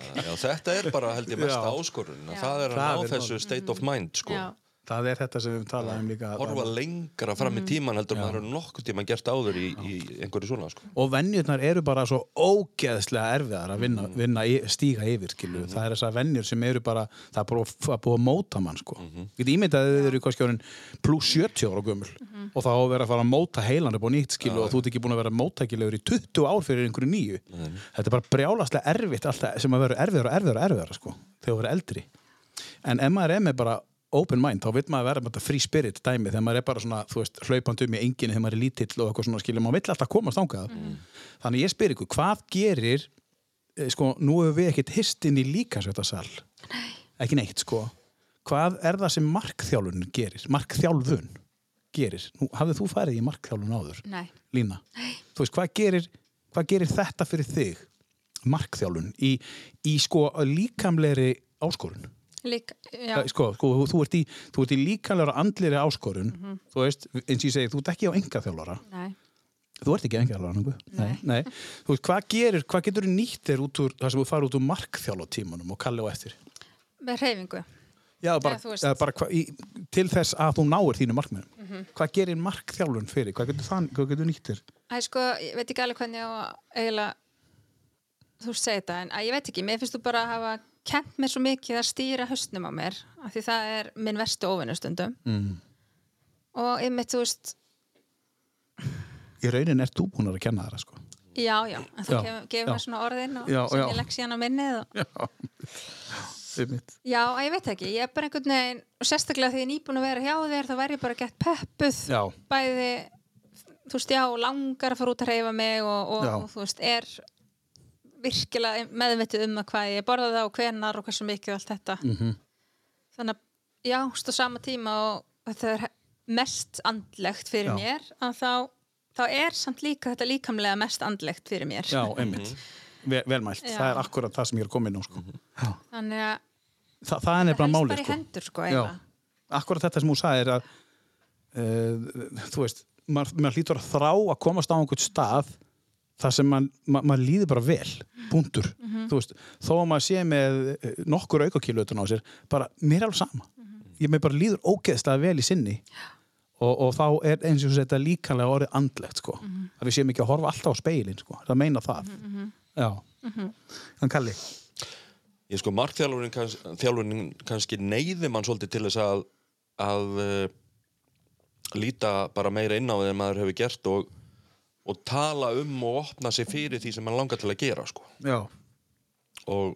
[SPEAKER 3] þetta er bara held ég mesta
[SPEAKER 1] Já.
[SPEAKER 3] áskorun það er að ná þessu state of mind sko.
[SPEAKER 1] Það er þetta sem við talaðum líka
[SPEAKER 3] horfa lengra fram í tíman heldur maður er nokkuð tíma gert áður í, í einhverju svona sko.
[SPEAKER 1] og vennjurnar eru bara svo ógeðslega erfiðar að vinna, vinna í- stíga yfir skilu. það er þessar vennjur sem eru bara það er bara að- búa að móta mann sko. mm -hmm. get ímyndað að þið eru kannski orðin pluss 70 ára gömul. Og þá á að vera að fara að móta heilan upp á nýtt skilu og þú ert ekki búin að vera móttækilegur í 20 ár fyrir einhverju nýju. Þetta er bara brjálaslega erfitt alltaf, sem að vera erfiðar og erfiðar og erfiðar sko, þegar þú verður eldri. En ef maður er með bara open mind þá vil maður vera með þetta free spirit dæmi þegar maður er bara svona, þú veist, hlaupandi um í enginn þegar maður er lítill og eitthvað svona skilur, maður vill alltaf komast ángað þannig ég spyr ykkur, hvað gerir eh, sko, nú hefur við ekkert hist inn í líkasvættasal ekki neitt, sko. Hvað er það sem markþjálfun gerir markþjálfun gerir? Nú, hafið þú farið í markþjálfun áður
[SPEAKER 2] nei,
[SPEAKER 1] Lína, þú veist, hvað gerir hvað gerir þetta fyrir þig markþjálfun í, í sko líkamlegri áskorun
[SPEAKER 2] líka, já,
[SPEAKER 1] Já. Sko, sko, þú, ert í, í líkanlega andlir áskorun.
[SPEAKER 2] Mhm.
[SPEAKER 1] þú veist, eins og ég segi, þú ert ekki á enga þjálfara þú ert ekki á enga þjálfara nei. Nei. Þú veist, hvað gerir, hvað getur þú nýtt þér út úr það sem þú farið út úr markþjálfatímanum og kalli á eftir?
[SPEAKER 2] Með hreyfingu.
[SPEAKER 1] Já, bara,
[SPEAKER 2] eða
[SPEAKER 1] bara hva, í, til þess að þú náir þínu markmiðum.
[SPEAKER 2] Mhm.
[SPEAKER 1] hvað gerir markþjálfun fyrir, hvað getur, það, hvað getur nýtt þér?
[SPEAKER 2] Æ, sko, ég veit ekki alveg hvernig ég á að eiginlega þú segir þetta, en ég veit ekki. Mér finnst þú bara að hafa kent mér svo mikið að stýra haustnum á mér, af því það er minn verstu óvinnustundum
[SPEAKER 1] mm.
[SPEAKER 2] og einmitt, þú veist
[SPEAKER 1] í raunin ert þú búin að kenna það sko.
[SPEAKER 2] já, já, en þú gefur, mér svona orðin og
[SPEAKER 1] Já,
[SPEAKER 2] sem
[SPEAKER 1] já.
[SPEAKER 2] ég síðan á minnið og...
[SPEAKER 1] já, einmitt.
[SPEAKER 2] já, að ég veit ekki, ég er bara einhvern veginn og sérstaklega því ég er nýbúin að vera hjá þér þá væri ég bara gett peppuð
[SPEAKER 1] já,
[SPEAKER 2] bæði, þú veist, já, langar að fara út að reyfa mig og, og, og þú veist, er virkilega meðvitið um að hvað ég borða það og hvenar og hversu mikið og allt þetta
[SPEAKER 1] mm
[SPEAKER 2] þannig að, já, á sama tíma og þetta er mest andlegt fyrir
[SPEAKER 1] Já.
[SPEAKER 2] mér að þá, þá er samt líka þetta líkamlega mest andlegt fyrir mér
[SPEAKER 1] já, einmitt Vel, velmælt,
[SPEAKER 2] Já.
[SPEAKER 1] það er akkurat það sem ég er komin nú sko. já.
[SPEAKER 2] þannig að
[SPEAKER 1] Þa, það er
[SPEAKER 2] bara í
[SPEAKER 1] sko.
[SPEAKER 2] hendur sko,
[SPEAKER 1] akkurat þetta sem hún sagði er að uh, þú veist maður, maður hlýtur að þrá að komast á einhvern stað þar sem mann ma, maður líður bara vel, búndur þú veist, þó að maður sé með eh, nokkur aukakílu utan á sér bara, mér er alveg sama. Ég með bara líður ógeðslega vel í sinni. Og, og þá er eins og þetta líkanlega orðið andlegt sko. að við séum ekki að horfa alltaf á speilin sko. það meina það. Já, hann kalli?
[SPEAKER 3] Ég sko markþjálfunin kanns, kannski neyði mann svolítið til þess að að uh, líta bara meira inn á því en maður hefur gert og, og tala um og opna sig fyrir því sem mann langar til að gera sko.
[SPEAKER 1] já,
[SPEAKER 3] og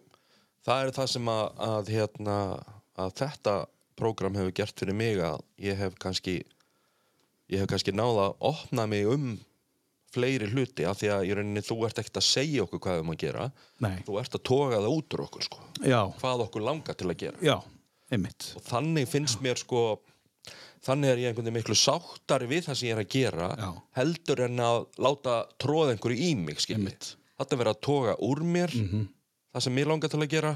[SPEAKER 3] það er það sem að, að, hérna, að þetta prógram hefur gert fyrir mig að ég hef kannski ég hef kannski náða að opna mig um fleiri hluti af því að í rauninni þú ert ekkert að segja okkur hvað við erum að gera.
[SPEAKER 1] Nei,
[SPEAKER 3] þú ert að toga það út úr okkur sko.
[SPEAKER 1] já,
[SPEAKER 3] hvað okkur langar til að gera.
[SPEAKER 1] Já
[SPEAKER 3] og þannig finnst mér sko þannig er ég einhvern veginn miklu sáttari við það sem ég er að gera
[SPEAKER 1] Já.
[SPEAKER 3] heldur en að láta tróða einhverju í mig þetta verið að toga úr mér það sem mér langar til að gera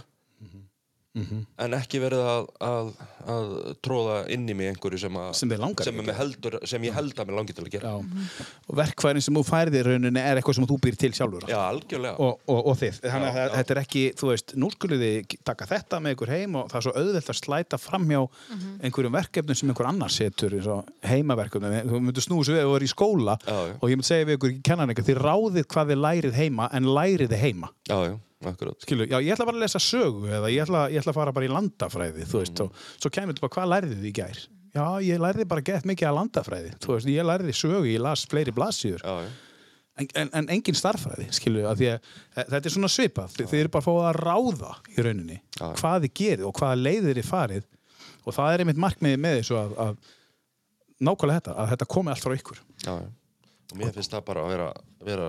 [SPEAKER 3] en ekki verið að, að, að tróða inn í mig einhverju sem, að,
[SPEAKER 1] Sem
[SPEAKER 3] sem, heldur, sem ég held að mér langar til að gera.
[SPEAKER 1] Já, og verkfærin sem þú færið í rauninni er eitthvað sem þú býr til sjálfur
[SPEAKER 3] Já, algjörlega.
[SPEAKER 1] Og, og, og þið, þannig að þetta er ekki þú veist, nú skulið þið taka þetta með ykkur heim og það er svo auðvelt að slæta fram hjá einhverjum verkefnum sem einhver annar setur eins og heimaverkefnum. Þú myndir snúið svo við að þú er í skóla
[SPEAKER 3] Já, já.
[SPEAKER 1] og ég myndi segja við ykkur í kennanleika þið ráðið hvað þið lærið heima en lærið þið heima.
[SPEAKER 3] Já,
[SPEAKER 1] Skilu, já, ég ætla bara að lesa sögu eða ég ætla, ég ætla að fara bara í landafræði þú veist, og svo kemur þetta bara, hvað lærið þið í gær? Já, ég lærði bara gett mikið að landafræði þú veist, ég lærði sögu, ég las fleiri
[SPEAKER 3] já,
[SPEAKER 1] en, en, en engin starffræði, skilu að því að e, þetta er svona svipað, þið, þið eru bara að fá að ráða í rauninni,
[SPEAKER 3] Já.
[SPEAKER 1] hvað þið gerið og hvaða leiðir þið farið og það er einmitt markmiðið með þessu að, að nákvæmlega þetta, að þetta komi allt frá ykkur.
[SPEAKER 3] Já, já. Og mér finnst það bara að vera, vera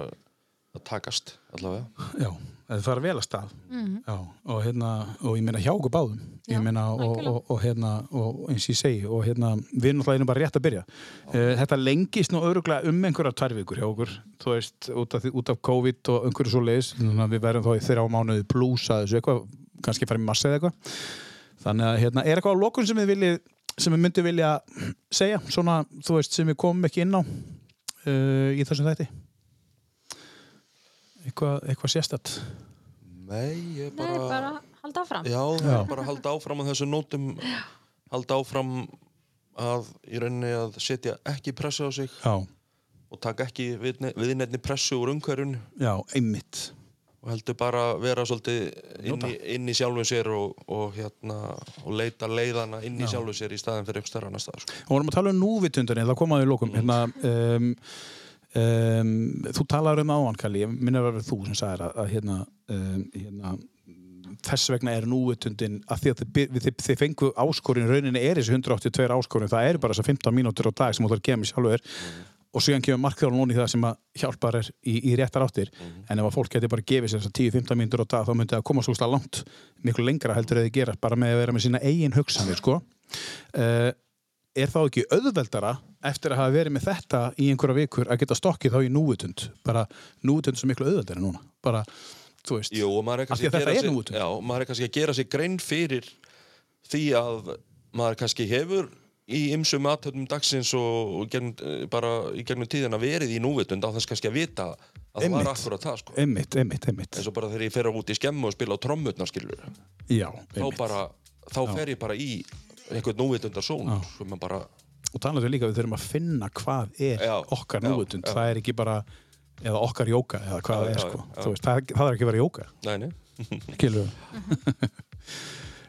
[SPEAKER 3] að takast allavega.
[SPEAKER 1] Já, það fara vel að stað. Já, og hérna, og ég meina hjá okkur báðum.
[SPEAKER 2] Já,
[SPEAKER 1] meina, og, og, og hérna og eins og ég segi, og hérna við erum náttúrulega einu bara rétt að byrja. Uh, þetta lengist nú öruglega um einhverjar tvær vikur hjá okkur, þú veist, út af, út af COVID og einhverju svo leiðis við verðum þá í þeirra á mánuði blúsa þessu eitthvað, kannski farið massa eða eitthvað. Þannig að hérna, er eitthvað á lokun sem við viljið sem við myndum vilja segja, svona, þú veist, sem við komum ekki inn á uh, í þessum þætti? Eitthvað, eitthvað sérstætt?
[SPEAKER 3] Nei, ég
[SPEAKER 2] Nei,
[SPEAKER 3] bara...
[SPEAKER 2] bara halda áfram
[SPEAKER 3] Já,
[SPEAKER 1] Já.
[SPEAKER 3] bara að halda áfram á þessu nótum halda áfram að í rauninni að setja ekki pressu á sig
[SPEAKER 1] Já,
[SPEAKER 3] og taka ekki viðnefni pressu úr umhverjun
[SPEAKER 1] já, einmitt.
[SPEAKER 3] og heldur bara vera svolítið inn í, inn í sjálfum sér og, og, hérna, og leita leiðana inn í sjálfum sér í staðin fyrir einhver stærra annar stað sko.
[SPEAKER 1] Og vorum að tala um núvitundinni, það komaði í lókum. Hérna, um, um, þú talaður um áðan, Kalli, ég minna að vera þú sem sagðir að, að hérna, um, hérna, þess vegna er núvitundin að því að þið, þið, þið, þið fengu áskorin, rauninni er þessi 182 áskorin, það eru bara þessar 15 mínútur á dag sem þú þarf að mig sjálfur og síðan kemur markþjálfun núna í það sem að hjálpar er í, í réttar áttir. En ef að fólk geti bara gefið sér þessar 10-15 mínútur á dag þá myndi það koma svo langt miklu lengra heldur eða gera bara með að vera með sína eigin hugsanir sko. uh, er þá ekki auðveldara eftir að hafa verið með þetta í einhverja vikur að geta stokkið þá í núvitund? Bara núvitund sem miklu auðveldara núna. Bara, þú veist
[SPEAKER 3] Jú, og maður er kannski
[SPEAKER 1] að
[SPEAKER 3] að,
[SPEAKER 1] þetta
[SPEAKER 3] gera
[SPEAKER 1] er
[SPEAKER 3] sig, já, maður er kannski að gera sig grein fyrir því að maður kannski hefur í ymsum aðtöfnum dagsins og, og gegnum, eh, bara í gegnum tíðina verið í núvitund á þess kannski að vita að það var akkurat það sko.
[SPEAKER 1] einmitt, einmitt, einmitt.
[SPEAKER 3] Eins og bara þegar ég fer út í skemmu og spila á trommutnar skilur
[SPEAKER 1] já,
[SPEAKER 3] þá, bara, þá fer ég bara í einhvern núvitundar són sem bara
[SPEAKER 1] og talaðu líka við þurfum að finna hvað er
[SPEAKER 3] Já,
[SPEAKER 1] okkar núvitund.
[SPEAKER 3] Já.
[SPEAKER 1] það er ekki bara eða okkar jóka eða hvað
[SPEAKER 3] Já,
[SPEAKER 1] það er
[SPEAKER 3] já,
[SPEAKER 1] sko. veist, það, það er ekki að vera jóka
[SPEAKER 3] Nei, nei,
[SPEAKER 1] skilur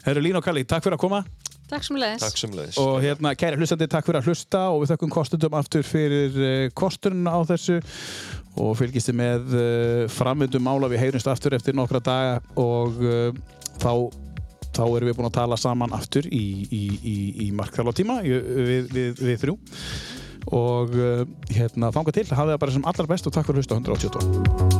[SPEAKER 1] Herru Lín og Kalli, takk fyrir að koma.
[SPEAKER 2] Takk sem leiðis
[SPEAKER 3] takk sem leiðis
[SPEAKER 1] og hérna kæri hlustandi, takk fyrir að hlusta og við þökkum kostundum aftur fyrir uh, kosturinn á þessu og fylgist þið með uh, framvindum mála. Við heyrumst aftur eftir nokkra daga og uh, þá þá erum við búin að tala saman aftur í, í, í, í markþálatíma við, við, við þrjú. Og uh, hérna þanga til, hafið það bara sem allar best og takk fyrir að hlusta 182